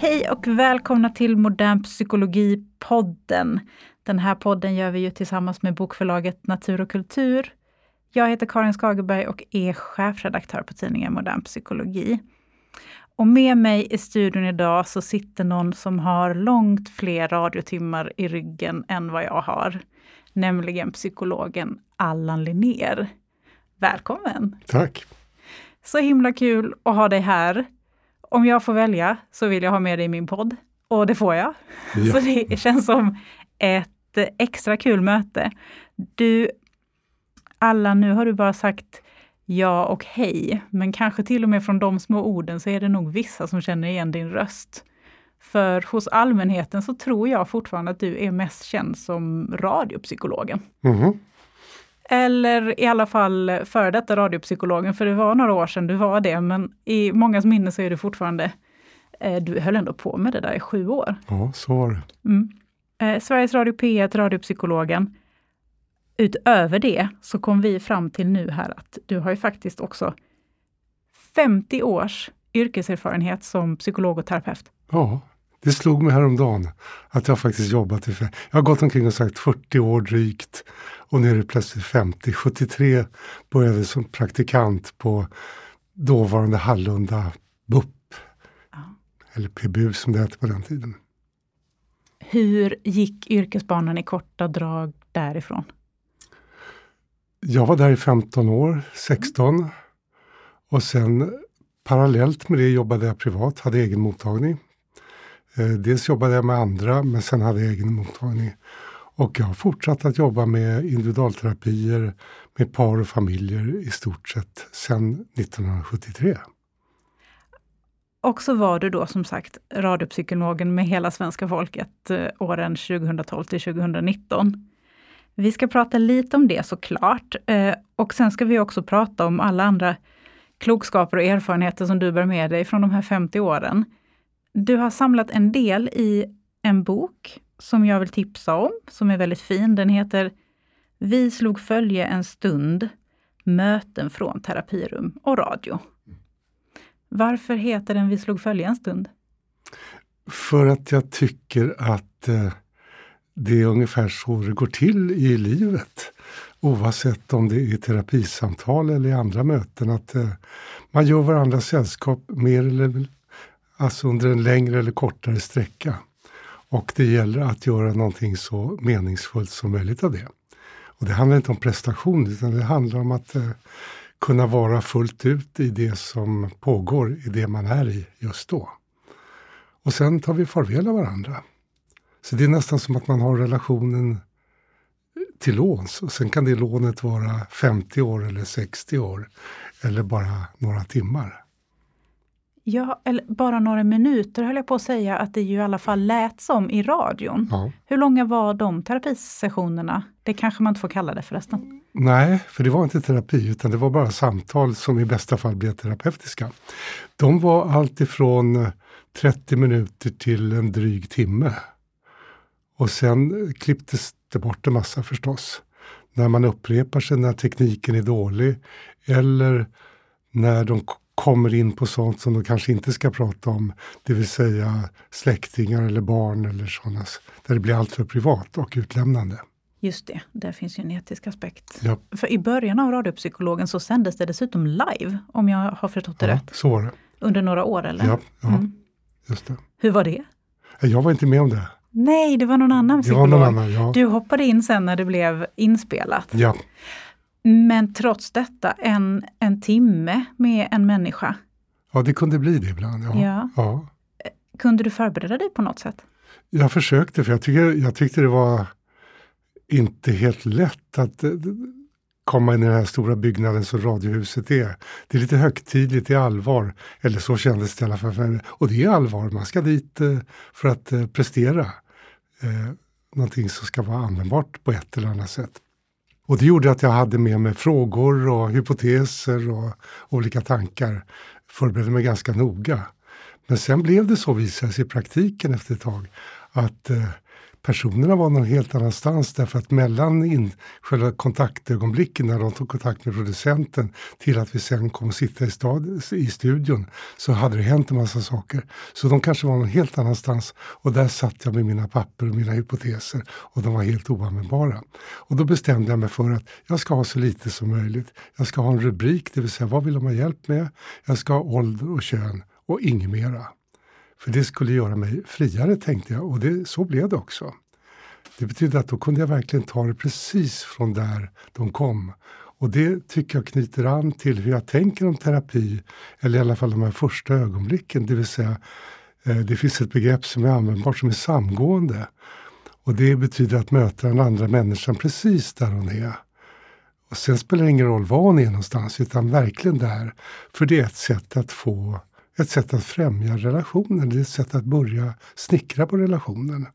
Hej och välkomna till Modern Psykologi-podden. Den här podden gör vi ju tillsammans med bokförlaget Natur och kultur. Jag heter Karin Skagerberg och är chefredaktör på tidningen Modern Psykologi. Och med mig i studion idag så sitter någon som har långt fler radiotimmar i ryggen än vad jag har. Nämligen psykologen Allan Linnér. Välkommen! Tack! Så himla kul att ha dig här. Om jag får välja så vill jag ha med dig i min podd. Och det får jag. Ja. Så det känns som ett extra kul möte. Du, alla, nu har du bara sagt ja och hej, men kanske till och med från de små orden så är det nog vissa som känner igen din röst. För hos allmänheten så tror jag fortfarande att du är mest känd som radiopsykologen. Mm. Eller i alla fall före detta radiopsykologen, för det var några år sedan du var det, men i mångas minne så är du fortfarande, eh, du höll ändå på med det där i sju år. Ja, så var det. Mm. Eh, Sveriges Radio P1, radiopsykologen. Utöver det så kom vi fram till nu här att du har ju faktiskt också 50 års yrkeserfarenhet som psykolog och terapeut. Ja, det slog mig häromdagen att jag faktiskt jobbat i... Jag har gått omkring och sagt 40 år drygt och nu är det plötsligt 50. 73 började som praktikant på dåvarande Hallunda BUP. Ja. Eller PBU som det hette på den tiden. Hur gick yrkesbanan i korta drag därifrån? Jag var där i 15 år, 16. Och sen parallellt med det jobbade jag privat, hade egen mottagning. Eh, dels jobbade jag med andra, men sen hade jag egen mottagning. Och jag har fortsatt att jobba med individualterapier med par och familjer i stort sett sedan 1973. Och så var du då som sagt radiopsykologen med hela svenska folket eh, åren 2012 till 2019. Vi ska prata lite om det såklart. Eh, och sen ska vi också prata om alla andra klokskaper och erfarenheter som du bär med dig från de här 50 åren. Du har samlat en del i en bok som jag vill tipsa om, som är väldigt fin. Den heter Vi slog följe en stund, möten från terapirum och radio. Varför heter den Vi slog följe en stund? För att jag tycker att eh, det är ungefär så det går till i livet. Oavsett om det är terapisamtal eller i andra möten. Att eh, man gör varandra sällskap mer eller alltså under en längre eller kortare sträcka. Och det gäller att göra någonting så meningsfullt som möjligt av det. Och det handlar inte om prestation utan det handlar om att eh, kunna vara fullt ut i det som pågår, i det man är i just då. Och sen tar vi farväl av varandra. Så det är nästan som att man har relationen till låns och sen kan det lånet vara 50 år eller 60 år eller bara några timmar. Ja, eller bara några minuter höll jag på att säga att det ju i alla fall lät som i radion. Ja. Hur långa var de terapisessionerna? Det kanske man inte får kalla det förresten? Nej, för det var inte terapi utan det var bara samtal som i bästa fall blev terapeutiska. De var alltifrån 30 minuter till en dryg timme. Och sen klipptes det bort en massa förstås. När man upprepar sig när tekniken är dålig eller när de kommer in på sånt som de kanske inte ska prata om, det vill säga släktingar eller barn eller sådana, där det blir alltför privat och utlämnande. Just det, där finns ju en etisk aspekt. Ja. För i början av Radiopsykologen så sändes det dessutom live, om jag har förstått det ja, rätt. Så var det. Under några år eller? Ja, ja mm. just det. Hur var det? Jag var inte med om det. Nej, det var någon annan psykolog. Någon annan, ja. Du hoppade in sen när det blev inspelat. Ja. Men trots detta, en, en timme med en människa. Ja, det kunde bli det ibland. Ja. ja. ja. Kunde du förbereda dig på något sätt? Jag försökte, för jag, tycker, jag tyckte det var inte helt lätt att eh, komma in i den här stora byggnaden som Radiohuset är. Det är lite högtidligt, det är allvar. Eller så kändes det i alla fall för mig. Och det är allvar, man ska dit eh, för att eh, prestera. Eh, någonting som ska vara användbart på ett eller annat sätt. Och det gjorde att jag hade med mig frågor och hypoteser och olika tankar. Förberedde mig ganska noga. Men sen blev det så visade sig i praktiken efter ett tag att eh, personerna var någon helt annanstans därför att mellan in, själva kontaktögonblicken när de tog kontakt med producenten till att vi sen kom att sitta i, stad, i studion så hade det hänt en massa saker. Så de kanske var någon helt annanstans och där satt jag med mina papper och mina hypoteser och de var helt oanvändbara. Och då bestämde jag mig för att jag ska ha så lite som möjligt. Jag ska ha en rubrik, det vill säga vad vill de ha hjälp med? Jag ska ha ålder och kön och inget mera. För det skulle göra mig friare tänkte jag och det, så blev det också. Det betyder att då kunde jag verkligen ta det precis från där de kom. Och det tycker jag knyter an till hur jag tänker om terapi, eller i alla fall de här första ögonblicken. Det vill säga, eh, det finns ett begrepp som är användbart som är samgående. Och det betyder att möta den andra människan precis där hon är. Och sen spelar det ingen roll var hon är någonstans, utan verkligen där. För det är ett sätt att få ett sätt att främja relationen, det är ett sätt att börja snickra på relationen.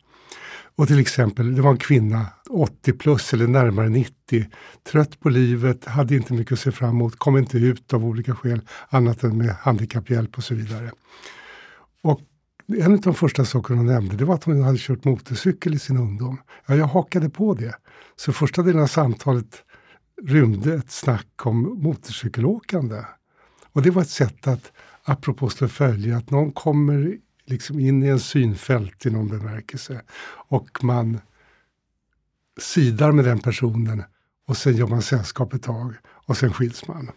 Och till exempel, det var en kvinna, 80 plus eller närmare 90, trött på livet, hade inte mycket att se fram emot, kom inte ut av olika skäl, annat än med handikapphjälp och så vidare. Och en av de första sakerna hon nämnde det var att hon hade kört motorcykel i sin ungdom. Ja, jag hakade på det. Så första delen av samtalet rymde ett snack om motorcykelåkande. Och det var ett sätt att apropå följe, att någon kommer liksom in i en synfält i någon bemärkelse och man sidar med den personen och sen gör man sällskap ett tag och sen skiljs man.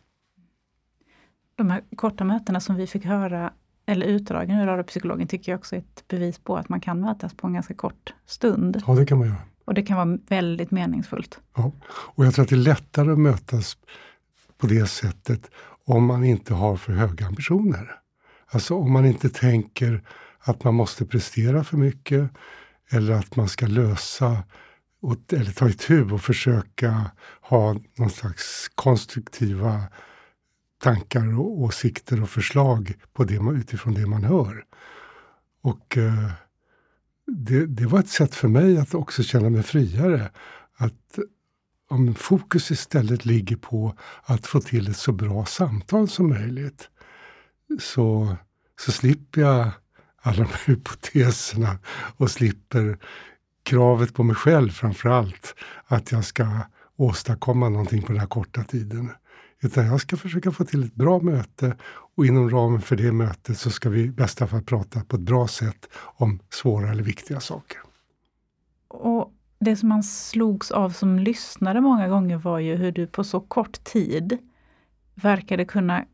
De här korta mötena som vi fick höra, eller utdragen ur radiopsykologen, tycker jag också är ett bevis på att man kan mötas på en ganska kort stund. Ja, det kan man göra. Och det kan vara väldigt meningsfullt. Ja, och jag tror att det är lättare att mötas på det sättet om man inte har för höga ambitioner. Alltså om man inte tänker att man måste prestera för mycket eller att man ska lösa eller ta itu och försöka ha någon slags konstruktiva tankar och åsikter och förslag på det, utifrån det man hör. Och eh, det, det, var ett sätt för mig att också känna mig friare. Att om fokus istället ligger på att få till ett så bra samtal som möjligt så, så slipper jag alla de här hypoteserna och slipper kravet på mig själv framför allt att jag ska åstadkomma någonting på den här korta tiden. Utan jag ska försöka få till ett bra möte och inom ramen för det mötet så ska vi i bästa fall prata på ett bra sätt om svåra eller viktiga saker. Och det som man slogs av som lyssnare många gånger var ju hur du på så kort tid verkade kunna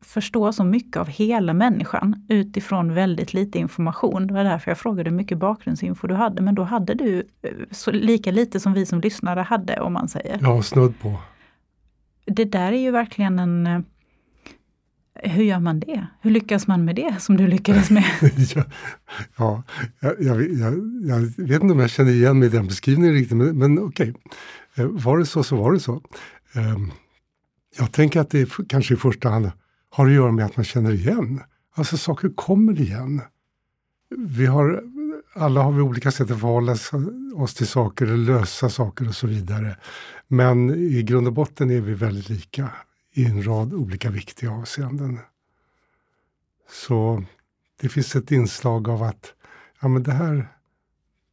förstå så mycket av hela människan utifrån väldigt lite information. Det var därför jag frågade hur mycket bakgrundsinfo du hade, men då hade du eh, så lika lite som vi som lyssnare hade, om man säger. Ja, snudd på. Det där är ju verkligen en eh, hur gör man det? Hur lyckas man med det som du lyckades med? ja, ja jag, jag, jag, vet inte om jag känner igen mig i den beskrivningen riktigt, men, men okej. Okay. Var det så så var det så. Ehm, jag tänker att det kanske i första hand har att göra med att man känner igen. Alltså saker kommer igen. Vi har, alla har vi olika sätt att förhålla oss till saker, lösa saker och så vidare. Men i grund och botten är vi väldigt lika i en rad olika viktiga avseenden. Så det finns ett inslag av att ja, men det, här,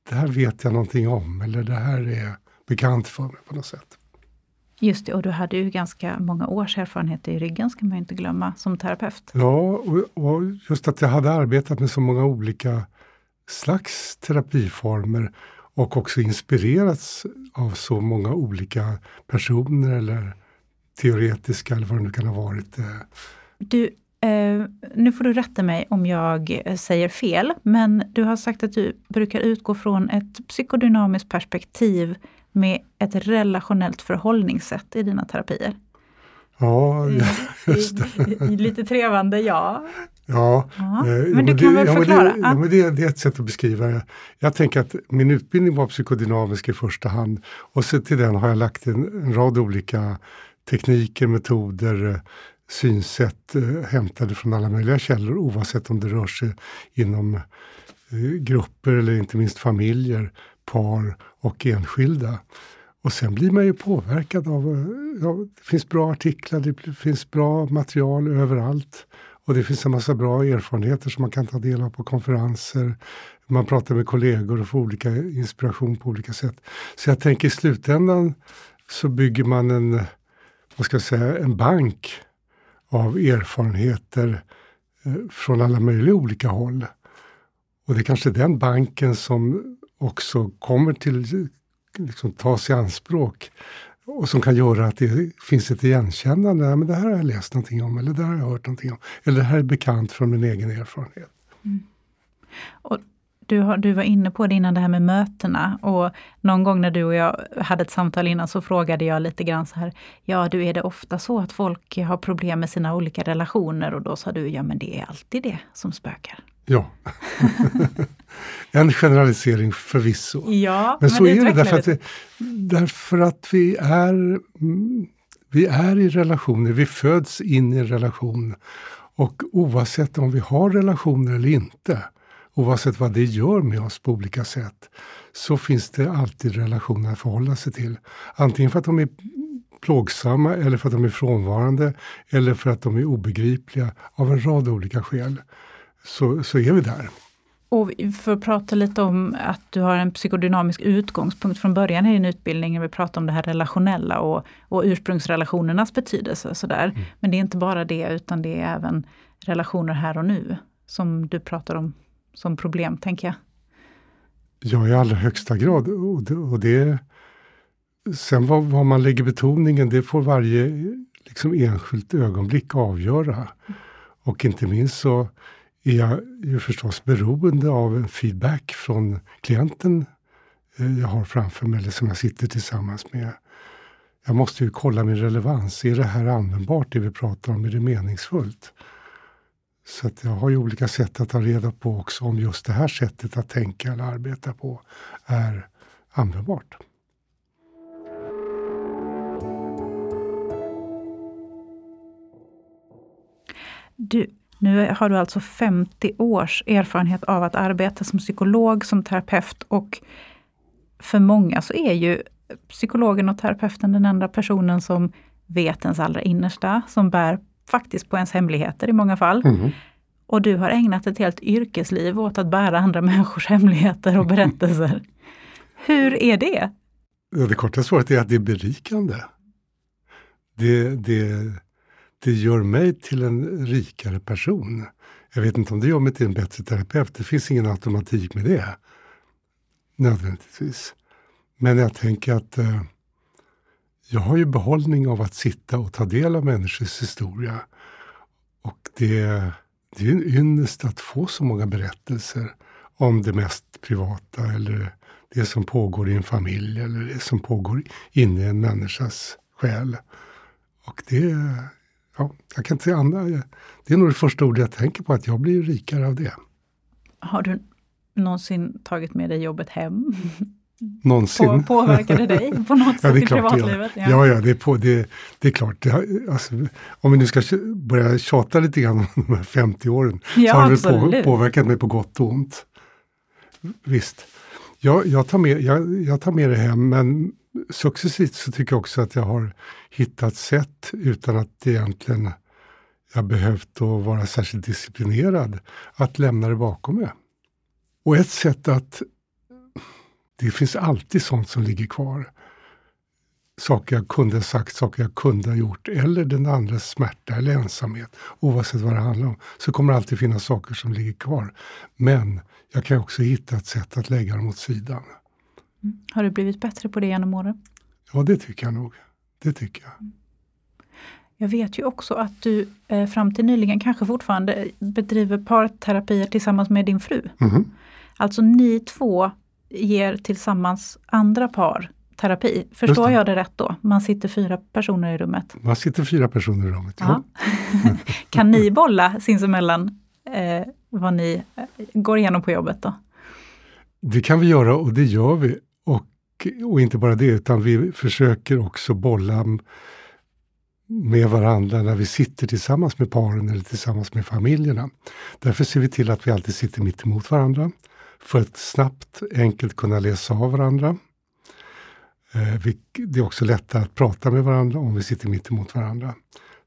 det här vet jag någonting om eller det här är bekant för mig på något sätt. Just det, och du hade ju ganska många års erfarenhet i ryggen, ska man inte glömma, som terapeut. Ja, och, och just att jag hade arbetat med så många olika slags terapiformer och också inspirerats av så många olika personer eller teoretiska eller vad det nu kan ha varit. Eh. Du, eh, nu får du rätta mig om jag säger fel, men du har sagt att du brukar utgå från ett psykodynamiskt perspektiv med ett relationellt förhållningssätt i dina terapier. Ja, just det. Lite trevande, ja. Ja, ja. Eh, men du kan det, väl förklara? Ja, men det, det, är ett sätt att beskriva det. Jag tänker att min utbildning var psykodynamisk i första hand och så till den har jag lagt en, en rad olika tekniker, metoder, eh, synsätt eh, hämtade från alla möjliga källor oavsett om det rör sig inom eh, grupper eller inte minst familjer, par och enskilda. Och sen blir man ju påverkad av, ja, det finns bra artiklar, det finns bra material överallt. Och det finns en massa bra erfarenheter som man kan ta del av på konferenser. Man pratar med kollegor och får olika inspiration på olika sätt. Så jag tänker i slutändan så bygger man en, vad ska jag säga, en bank av erfarenheter eh, från alla möjliga olika håll. Och det är kanske den banken som också kommer till liksom, tas i anspråk och som kan göra att det finns ett igenkännande. Ja, men det här har jag läst någonting om eller det här har jag hört någonting om. Eller det här är bekant från min egen erfarenhet. Mm. Och du, har, du var inne på det innan, det här med mötena. Och någon gång när du och jag hade ett samtal innan så frågade jag lite grann så här, ja du är det ofta så att folk har problem med sina olika relationer? Och då sa du, ja men det är alltid det som spökar. Ja. en generalisering förvisso. Ja, men, men så är det därför att, därför att vi är, vi är i relationer, vi föds in i en relation. Och oavsett om vi har relationer eller inte, oavsett vad det gör med oss på olika sätt, så finns det alltid relationer att förhålla sig till. Antingen för att de är plågsamma eller för att de är frånvarande eller för att de är obegripliga av en rad olika skäl. Så, så är vi där. Och för att prata lite om att du har en psykodynamisk utgångspunkt från början i din utbildning. Vi pratar om det här relationella och, och ursprungsrelationernas betydelse. Sådär. Mm. Men det är inte bara det, utan det är även relationer här och nu som du pratar om som problem, tänker jag. Ja, i allra högsta grad. Och det, och det sen vad, vad, man lägger betoningen, det får varje liksom, enskilt ögonblick avgöra. Och inte minst så är jag ju förstås beroende av en feedback från klienten eh, jag har framför mig, eller som jag sitter tillsammans med. Jag måste ju kolla min relevans. Är det här användbart, det vi pratar om? Är det meningsfullt? Så att jag har ju olika sätt att ta reda på också om just det här sättet att tänka eller arbeta på är användbart. Du, nu har du alltså 50 års erfarenhet av att arbeta som psykolog, som terapeut och för många så är ju psykologen och terapeuten den enda personen som vet ens allra innersta, som bär faktiskt på ens hemligheter i många fall. Mm. Och du har ägnat ett helt yrkesliv åt att bära andra människors hemligheter och berättelser. Hur är det? Det korta svaret är att det är berikande. Det, det, det gör mig till en rikare person. Jag vet inte om det gör mig till en bättre terapeut. Det finns ingen automatik med det. Nödvändigtvis. Men jag tänker att eh, jag har ju behållning av att sitta och ta del av människors historia. Och det, det är en ynnest att få så många berättelser om det mest privata eller det som pågår i en familj eller det som pågår inne i en människas själ. Och det, ja, jag kan inte säga andra. Det är nog det första ordet jag tänker på, att jag blir rikare av det. Har du någonsin tagit med dig jobbet hem? Någonsin. På, påverkade det dig på något sätt ja, i privatlivet? Ja, ja, ja det, är på, det, det är klart. Det, alltså, om vi nu ska börja tjata lite grann om de här 50 åren, ja, så har det på, påverkat mig på gott och ont. Visst. Jag, jag, tar med, jag, jag tar med det hem, men successivt så tycker jag också att jag har hittat sätt utan att egentligen jag behövt att vara särskilt disciplinerad att lämna det bakom mig. Och ett sätt att det finns alltid sånt som ligger kvar. Saker jag kunde ha sagt, saker jag kunde ha gjort eller den andras smärta eller ensamhet. Oavsett vad det handlar om så kommer det alltid finnas saker som ligger kvar. Men jag kan också hitta ett sätt att lägga dem åt sidan. Mm. Har du blivit bättre på det genom åren? Ja, det tycker jag nog. Det tycker jag. Mm. Jag vet ju också att du eh, fram till nyligen kanske fortfarande bedriver parterapier tillsammans med din fru. Mm. Alltså ni två ger tillsammans andra par terapi. Förstår jag det rätt då? Man sitter fyra personer i rummet? Man sitter fyra personer i rummet, ja. kan ni bolla sinsemellan eh, vad ni eh, går igenom på jobbet då? Det kan vi göra och det gör vi. Och, och inte bara det, utan vi försöker också bolla med varandra när vi sitter tillsammans med paren eller tillsammans med familjerna. Därför ser vi till att vi alltid sitter mitt emot varandra för att snabbt, enkelt kunna läsa av varandra. Eh, det är också lättare att prata med varandra om vi sitter mitt emot varandra.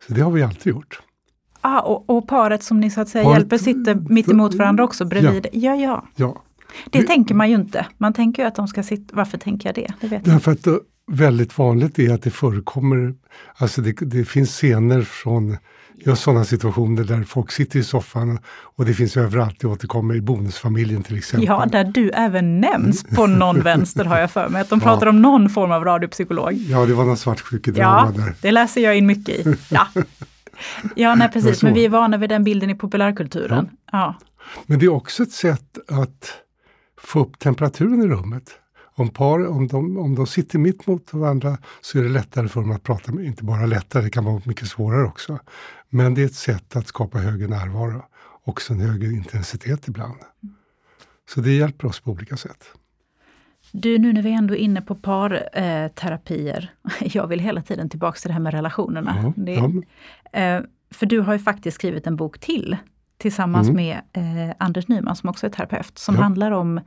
Så det har vi alltid gjort. Ah, och, och paret som ni så att säga Paret- hjälper sitter mitt emot varandra också bredvid? Ja, ja. Ja, Det Vi- tänker man ju inte. Man tänker ju att de ska sitta... Varför tänker jag det? Det vet därför att det, väldigt vanligt är att det förekommer, alltså det, det finns scener från just sådana situationer där folk sitter i soffan och det finns överallt, det återkommer i bonusfamiljen till exempel. Ja, där du även nämns på någon vänster har jag för mig. Att de Ja. pratar om någon form av radiopsykolog. Ja, det var någon svartsjukedrama Ja, där. det läser jag in mycket i. Ja, ja nej precis. Men vi är vana vid den bilden i populärkulturen. Ja. Men det är också ett sätt att få upp temperaturen i rummet. Om, par, om, de, om de sitter mitt mot varandra så är det lättare för dem att prata med, inte bara lättare, det kan vara mycket svårare också. Men det är ett sätt att skapa högre närvaro, också en högre intensitet ibland. Så det hjälper oss på olika sätt. Du, nu när vi ändå är inne på parterapier. Eh, jag vill hela tiden tillbaka till det här med relationerna. Ja, Det, ja, eh, för du har ju faktiskt skrivit en bok till tillsammans Mm. med eh, Anders Nyman som också är terapeut, som Ja. handlar om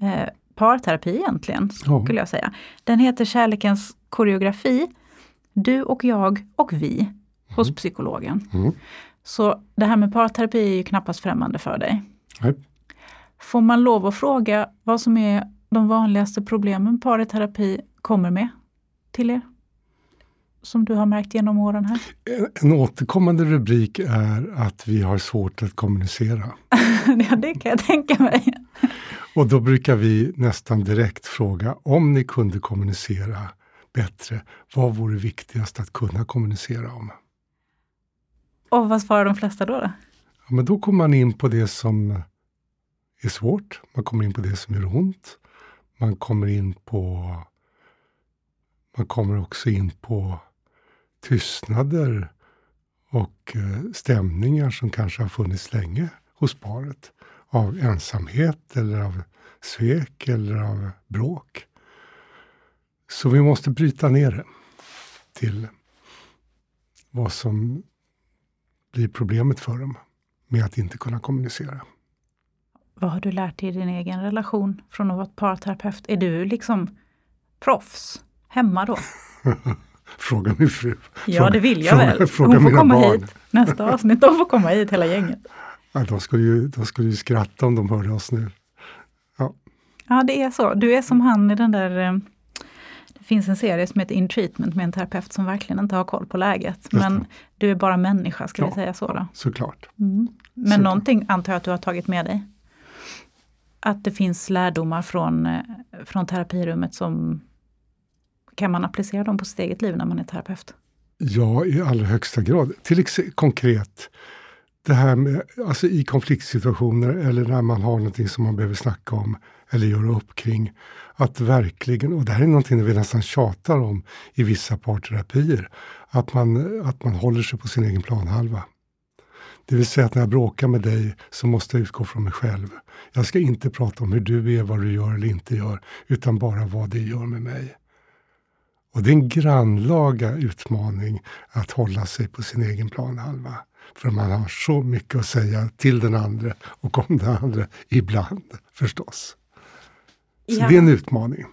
eh, parterapi egentligen, Ja. skulle jag säga. Den heter Kärlekens koreografi. Du och jag och vi hos psykologen. Mm. Så det här med parterapi är ju knappast främmande för dig. Nej. Får man lov att fråga vad som är de vanligaste problemen parterapi kommer med till er? Som du har märkt genom åren här? En- En återkommande rubrik är att vi har svårt att kommunicera. ja, det kan jag tänka mig. Och då brukar vi nästan direkt fråga om ni kunde kommunicera bättre, vad vore viktigast att kunna kommunicera om? Och vad svarar de flesta då? då? Ja, men då kommer man in på det som är svårt, man kommer in på det som gör ont, man kommer in på man kommer också in på tystnader och eh, stämningar som kanske har funnits länge hos paret. Av ensamhet eller av svek eller av bråk. Så vi måste bryta ner det till vad som blir problemet för dem med att inte kunna kommunicera. Vad har du lärt dig i din egen relation från att vara parterapeut? Är du liksom proffs hemma då? Fråga min fru. Ja, det vill jag fråga- väl. fråga Hon får komma barn. hit nästa avsnitt. De får komma hit hela gänget. Ja, de, skulle ju, de skulle ju skratta om de hörde oss nu. Ja, det är så. Du är som han i den där... finns en serie som heter In Treatment med en terapeut som verkligen inte har koll på läget. Men du är bara människa, ska vi Ja, säga så då? Såklart. Mm. Men Såklart. någonting antar jag att du har tagit med dig? Att det finns lärdomar från, eh, från terapirummet som... Kan man applicera dem på sitt eget liv när man är terapeut? Ja, i allra högsta grad. Till exempel konkret, det här med, alltså i konfliktsituationer eller när man har någonting som man behöver snacka om eller göra upp kring. Att verkligen, och det här är någonting vi nästan tjatar om i vissa parterapier, att man, att man håller sig på sin egen planhalva. Det vill säga att när jag bråkar med dig så måste jag utgå från mig själv. Jag ska inte prata om hur du är, vad du gör eller inte gör, utan bara vad det gör med mig. Och det är en grannlaga utmaning att hålla sig på sin egen planhalva. För man har så mycket att säga till den andra och om den andra ibland förstås. Så Ja. det är en utmaning.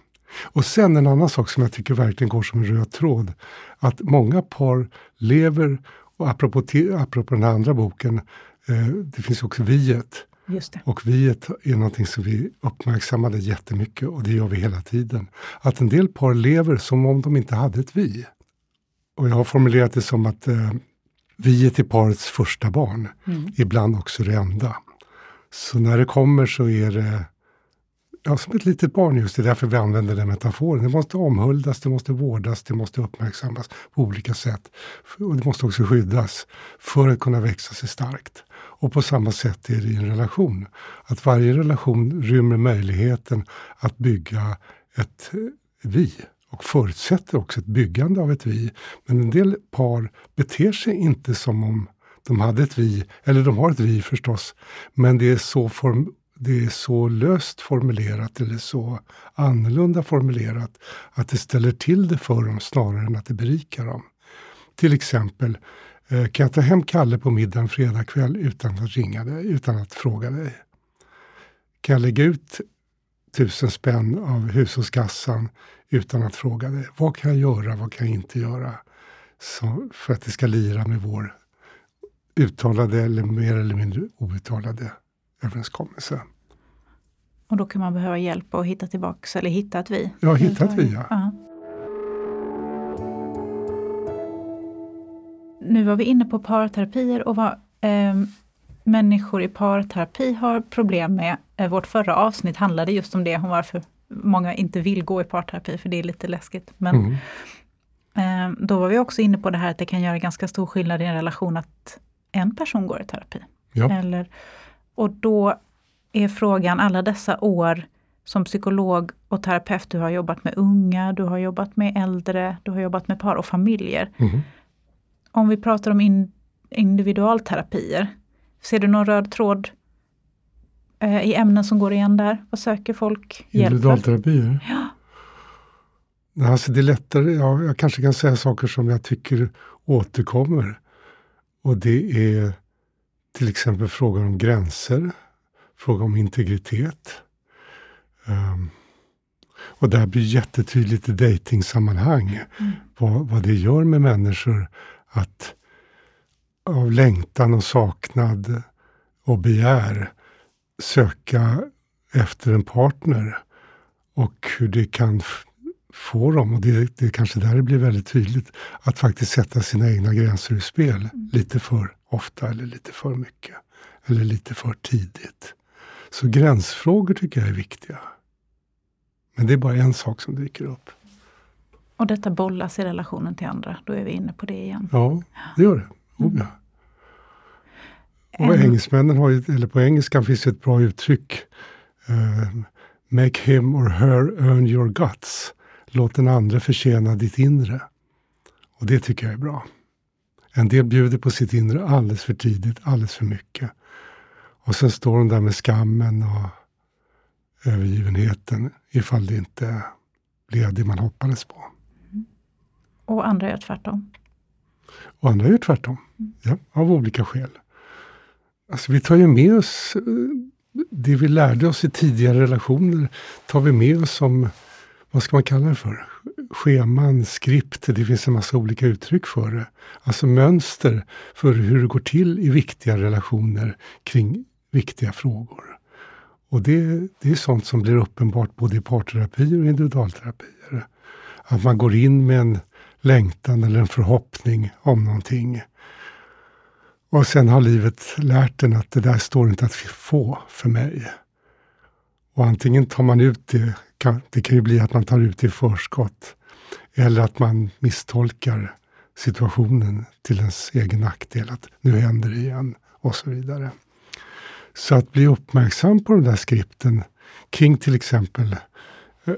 Och sen en annan sak som jag tycker verkligen går som en röd tråd. Att många par lever, och apropå, apropå den här andra boken, eh, det finns också viet. Och viet är någonting som vi uppmärksammade jättemycket och det gör vi hela tiden. Att en del par lever som om de inte hade ett vi. Och jag har formulerat det som att eh, viet är parets första barn, Mm. ibland också det enda. Så när det kommer så är det ja, som ett litet barn just, det är därför vi använder den metaforen. Det måste omhuldas, det måste vårdas, det måste uppmärksammas på olika sätt. Och det måste också skyddas för att kunna växa sig starkt. Och på samma sätt är det i en relation. Att varje relation rymmer möjligheten att bygga ett eh, vi och förutsätter också ett byggande av ett vi. Men en del par beter sig inte som om de hade ett vi, eller de har ett vi förstås, men det är så, form, det är så löst formulerat eller så annorlunda formulerat att det ställer till det för dem snarare än att det berikar dem. Till exempel, eh, kan jag ta hem Kalle på middag en fredagkväll utan att ringa dig, utan att fråga dig? Kan jag lägga ut tusen spänn av hushållskassan utan att fråga dig? Vad kan jag göra, vad kan jag inte göra? Så, för att det ska lira med vår uttalade eller mer eller mindre outtalade överenskommelser. Och då kan man behöva hjälp att hitta tillbaks, eller hitta ett vi? Ja, hitta ett vi, ja. ja. Nu var vi inne på parterapier och vad eh, människor i parterapi har problem med. Eh, vårt förra avsnitt handlade just om det, om varför många inte vill gå i parterapi, för det är lite läskigt. Men mm. eh, då var vi också inne på det här att det kan göra ganska stor skillnad i en relation att en person går i terapi. Ja. Eller, och då är frågan, alla dessa år som psykolog och terapeut, du har jobbat med unga, du har jobbat med äldre, du har jobbat med par och familjer. Mm. Om vi pratar om in, individualterapier, ser du någon röd tråd eh, i ämnen som går igen där? Vad söker folk hjälp Individualterapier? Ja. Alltså det är lättare, ja, jag kanske kan säga saker som jag tycker återkommer. Och det är till exempel frågan om gränser, fråga om integritet. Um, och det här blir jättetydligt i dejtingsammanhang, mm. vad, vad det gör med människor att av längtan och saknad och begär söka efter en partner och hur det kan få dem, och det, det kanske där det blir väldigt tydligt, att faktiskt sätta sina egna gränser i spel mm. lite för ofta eller lite för mycket. Eller lite för tidigt. Så gränsfrågor tycker jag är viktiga. Men det är bara en sak som dyker upp. Och detta bollas i relationen till andra, då är vi inne på det igen. Ja, det gör det. Oh, ja. Och en... engelsmännen har ju, eller på engelska finns det ett bra uttryck. Uh, Make him or her earn your guts. Låt den andra förtjäna ditt inre. Och det tycker jag är bra. En del bjuder på sitt inre alldeles för tidigt, alldeles för mycket. Och sen står de där med skammen och övergivenheten ifall det inte blev det man hoppades på. Och andra gör tvärtom? Och andra gör tvärtom, mm. ja, av olika skäl. Alltså vi tar ju med oss eh, det vi lärde oss i tidigare relationer, tar vi med oss som, vad ska man kalla det för? Scheman, skript, det finns en massa olika uttryck för det. Alltså mönster för hur det går till i viktiga relationer kring viktiga frågor. Och det, det är sånt som blir uppenbart både i parterapier och individualterapier. Att man går in med en längtan eller en förhoppning om någonting. Och sen har livet lärt en att det där står inte att få för mig. Och antingen tar man ut det, det kan ju bli att man tar ut det i förskott. Eller att man misstolkar situationen till ens egen nackdel. Att nu händer det igen och så vidare. Så att bli uppmärksam på de där skripten kring till exempel eh,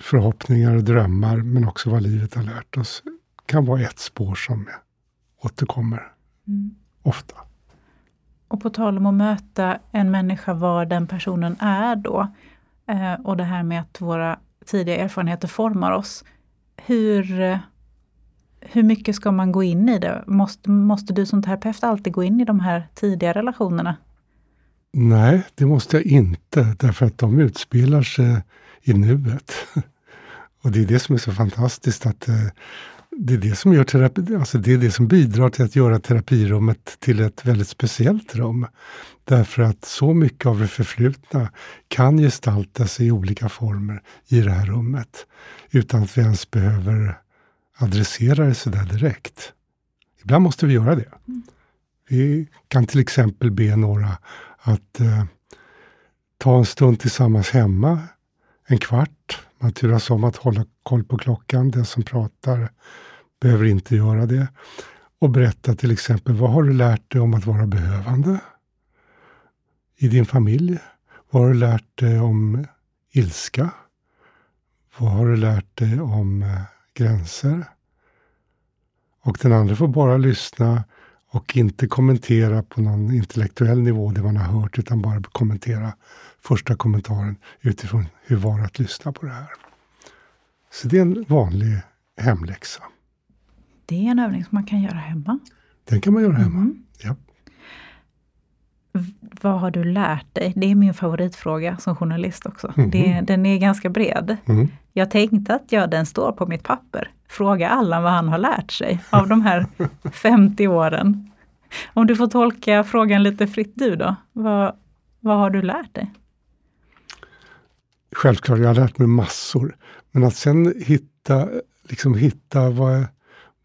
förhoppningar och drömmar, men också vad livet har lärt oss, kan vara ett spår som återkommer mm. ofta. Och på tal om att möta en människa var den personen är då, eh, och det här med att våra tidiga erfarenheter formar oss. Hur, eh, hur mycket ska man gå in i det? Måste, måste du som terapeut alltid gå in i de här tidiga relationerna? Nej, det måste jag inte, därför att de utspelar sig i nuet. Och det är det som är så fantastiskt att eh, det är det som gör terapi, alltså det är det som bidrar till att göra terapirummet till ett väldigt speciellt rum. Därför att så mycket av det förflutna kan gestalta sig i olika former i det här rummet. Utan att vi ens behöver adressera det sådär direkt. Ibland måste vi göra det. Mm. Vi kan till exempel be några att eh, ta en stund tillsammans hemma, en kvart. Man turas om att hålla koll på klockan. Den som pratar behöver inte göra det. Och berätta till exempel, vad har du lärt dig om att vara behövande i din familj? Vad har du lärt dig om ilska? Vad har du lärt dig om eh, gränser? Och den andra får bara lyssna och inte kommentera på någon intellektuell nivå det man har hört, utan bara kommentera första kommentaren utifrån hur var det att lyssna på det här. Så det är en vanlig hemläxa. Det är en övning som man kan göra hemma. Den kan man göra hemma, mm. ja. Vad har du lärt dig? Det är min favoritfråga som journalist också. Mm. Det, den är ganska bred. Mm. Jag tänkte att ja, den står på mitt papper. Fråga Allan vad han har lärt sig av de här 50 åren. Om du får tolka frågan lite fritt du då, vad, vad har du lärt dig? Självklart, jag har lärt mig massor. Men att sen hitta, liksom hitta vad,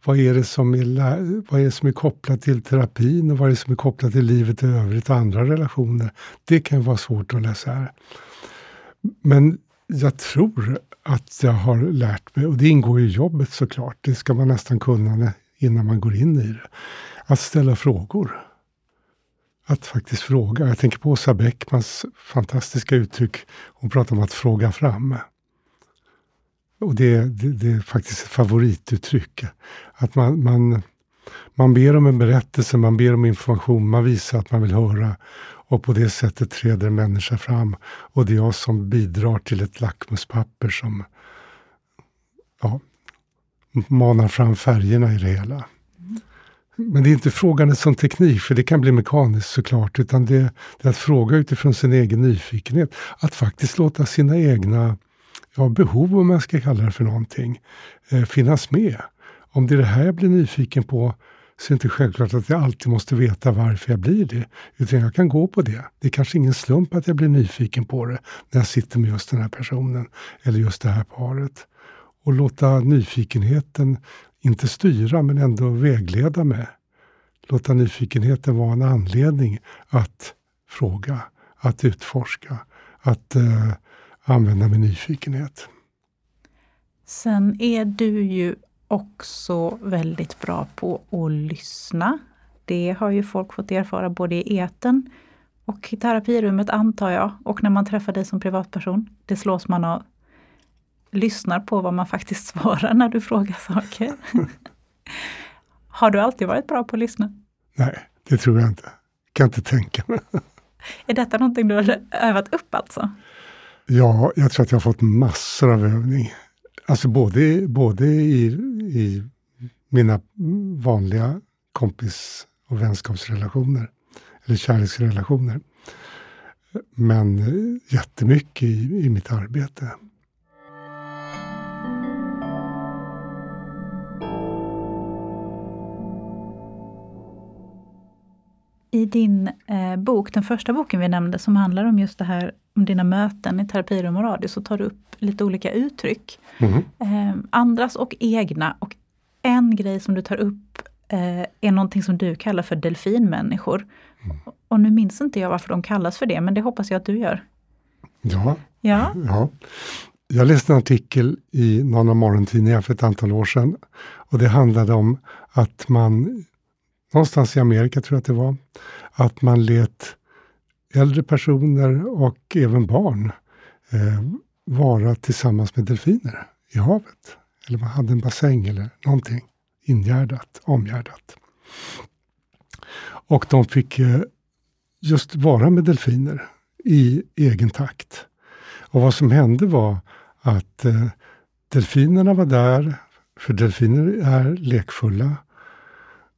vad, är det som är, vad är det som är kopplat till terapin och vad är det som är kopplat till livet i övrigt och andra relationer. Det kan vara svårt att läsa här. Men jag tror att jag har lärt mig, och det ingår i jobbet såklart, det ska man nästan kunna innan man går in i det. Att ställa frågor. Att faktiskt fråga. Jag tänker på Åsa Bäckmans fantastiska uttryck. Hon pratar om att fråga fram. Och det, det, det är faktiskt ett favorituttryck. Att man, man, man ber om en berättelse, man ber om information, man visar att man vill höra. Och på det sättet träder en människa fram. Och det är jag som bidrar till ett lackmuspapper som ja, manar fram färgerna i det hela. Men det är inte frågan som teknik, för det kan bli mekaniskt såklart, utan det, det, är att fråga utifrån sin egen nyfikenhet. Att faktiskt låta sina egna ja, behov, om man ska kalla det för någonting, eh, finnas med. Om det är det här jag blir nyfiken på, så är det inte självklart att jag alltid måste veta varför jag blir det. Utan jag kan gå på det. Det är kanske ingen slump att jag blir nyfiken på det när jag sitter med just den här personen eller just det här paret. Och låta nyfikenheten inte styra men ändå vägleda med. Låta nyfikenheten vara en anledning att fråga, att utforska, att eh, använda min nyfikenhet. Sen är du ju också väldigt bra på att lyssna. Det har ju folk fått erfara både i eten och i terapirummet antar jag. Och när man träffar dig som privatperson. Det slås man av. Lyssnar på vad man faktiskt svarar när du frågar saker. har du alltid varit bra på att lyssna? Nej, det tror jag inte. Kan inte tänka mig. Är detta någonting du har övat upp alltså? Ja, jag tror att jag har fått massor av övning. Alltså både, både i, i mina vanliga kompis och vänskapsrelationer, eller kärleksrelationer. Men jättemycket i, i mitt arbete. I din eh, bok, den första boken vi nämnde, som handlar om just det här om dina möten i terapirum och radio, så tar du upp lite olika uttryck. Mm. Eh, andras och egna. Och en grej som du tar upp eh, är någonting som du kallar för delfinmänniskor. Mm. Och nu minns inte jag varför de kallas för det, men det hoppas jag att du gör. Ja. ja. ja. Jag läste en artikel i någon av morgontidningarna för ett antal år sedan. Och det handlade om att man någonstans i Amerika tror jag att det var, att man lät äldre personer och även barn eh, vara tillsammans med delfiner i havet. Eller man hade en bassäng eller någonting ingärdat, omgärdat. Och de fick eh, just vara med delfiner i egen takt. Och vad som hände var att eh, delfinerna var där, för delfiner är lekfulla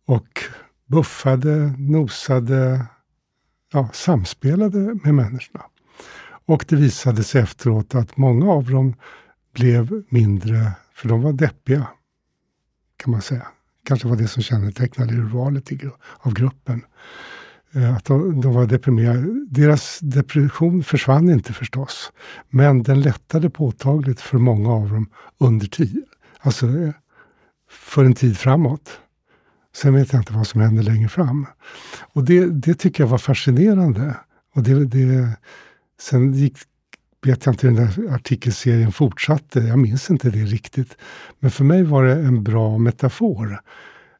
och buffade, nosade, ja, samspelade med människorna. Och det visade sig efteråt att många av dem blev mindre, för de var deppiga, kan man säga. Kanske var det som kännetecknade urvalet av gruppen. Eh, att de, de, var deprimerade. Deras depression försvann inte förstås, men den lättade påtagligt för många av dem under tid. Alltså eh, för en tid framåt. Sen vet jag inte vad som händer längre fram. Och det, det tycker jag var fascinerande. Och det, det, sen gick, vet jag inte hur den där artikelserien fortsatte. Jag minns inte det riktigt. Men för mig var det en bra metafor.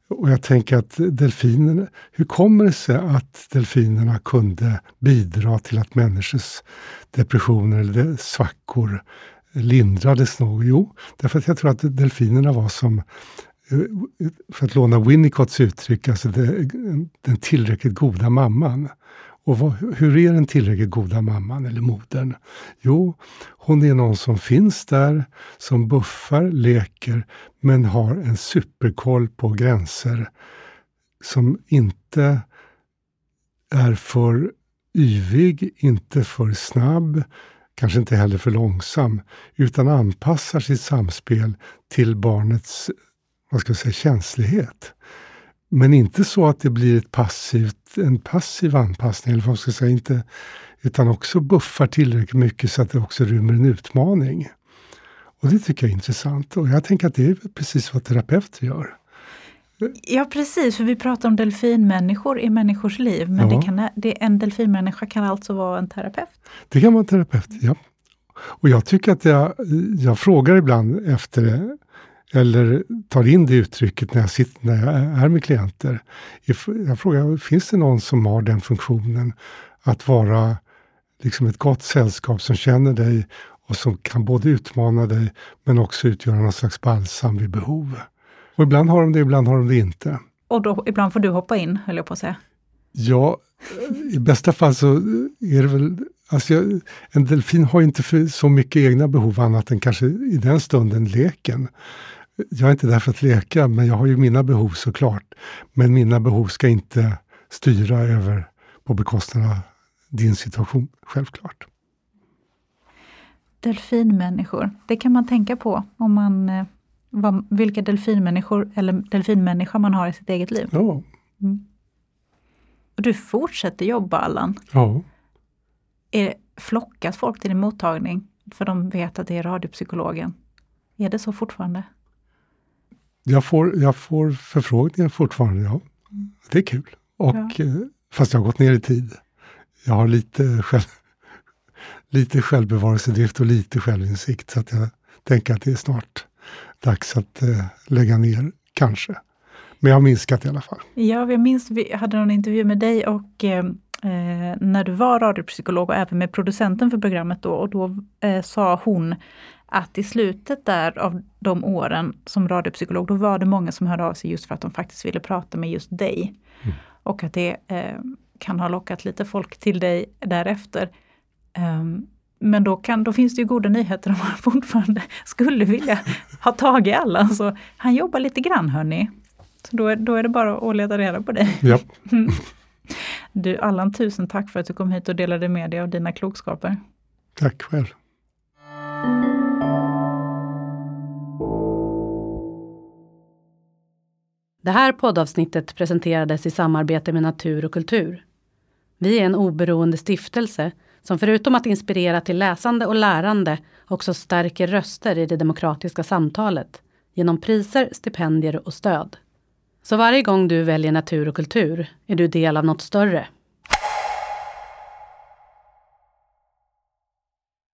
Och jag tänker att delfinerna, hur kommer det sig att delfinerna kunde bidra till att människors depressioner eller svackor lindrades nog? Jo, därför att jag tror att delfinerna var som för att låna Winnicotts uttryck, alltså det, den tillräckligt goda mamman. Och vad, hur är den tillräckligt goda mamman eller modern? Jo, hon är någon som finns där, som buffar, leker, men har en superkoll på gränser. Som inte är för yvig, inte för snabb, kanske inte heller för långsam, utan anpassar sitt samspel till barnets vad ska jag säga, känslighet. Men inte så att det blir ett passivt, en passiv anpassning, eller vad ska jag säga, inte, utan också buffar tillräckligt mycket så att det också rymmer en utmaning. Och det tycker jag är intressant och jag tänker att det är precis vad terapeuter gör. Ja precis, för vi pratar om delfinmänniskor i människors liv. Men ja. det kan, det, en delfinmänniska kan alltså vara en terapeut? Det kan vara en terapeut, ja. Och jag tycker att jag, jag frågar ibland efter eller tar in det uttrycket när jag, sitter, när jag är med klienter. Jag frågar, finns det någon som har den funktionen att vara liksom ett gott sällskap som känner dig och som kan både utmana dig men också utgöra någon slags balsam vid behov. Och ibland har de det, ibland har de det inte. Och då, ibland får du hoppa in, höll jag på att säga. Ja, i bästa fall så är det väl... Alltså jag, en delfin har inte så mycket egna behov annat än kanske i den stunden leken. Jag är inte där för att leka, men jag har ju mina behov såklart. Men mina behov ska inte styra över på bekostnad av din situation, självklart. Delfinmänniskor, det kan man tänka på om man eh, vad, vilka delfinmänniskor eller delfinmänniska man har i sitt eget liv. Ja. Mm. Och du fortsätter jobba Allan. Ja. Är, flockas folk till din mottagning för de vet att det är radiopsykologen? Är det så fortfarande? Jag får, jag får förfrågningar fortfarande, ja. Det är kul. Och, ja. Eh, fast jag har gått ner i tid. Jag har lite, själv, lite självbevarelsedrift och lite självinsikt. Så att jag tänker att det är snart dags att eh, lägga ner, kanske. Men jag har minskat i alla fall. Ja, jag minns vi hade någon intervju med dig och eh, eh, när du var radiopsykolog och även med producenten för programmet då och då eh, sa hon att i slutet där av de åren som radiopsykolog, då var det många som hörde av sig just för att de faktiskt ville prata med just dig. Mm. Och att det eh, kan ha lockat lite folk till dig därefter. Um, men då, kan, då finns det ju goda nyheter om man fortfarande skulle vilja ha tag i alla. Så han jobbar lite grann hörni. Så då är, då är det bara att leta reda på dig. Ja. Du Allan, tusen tack för att du kom hit och delade med dig av dina klokskaper. Tack själv. Det här poddavsnittet presenterades i samarbete med Natur och kultur. Vi är en oberoende stiftelse som förutom att inspirera till läsande och lärande också stärker röster i det demokratiska samtalet genom priser, stipendier och stöd. Så varje gång du väljer natur och kultur är du del av något större?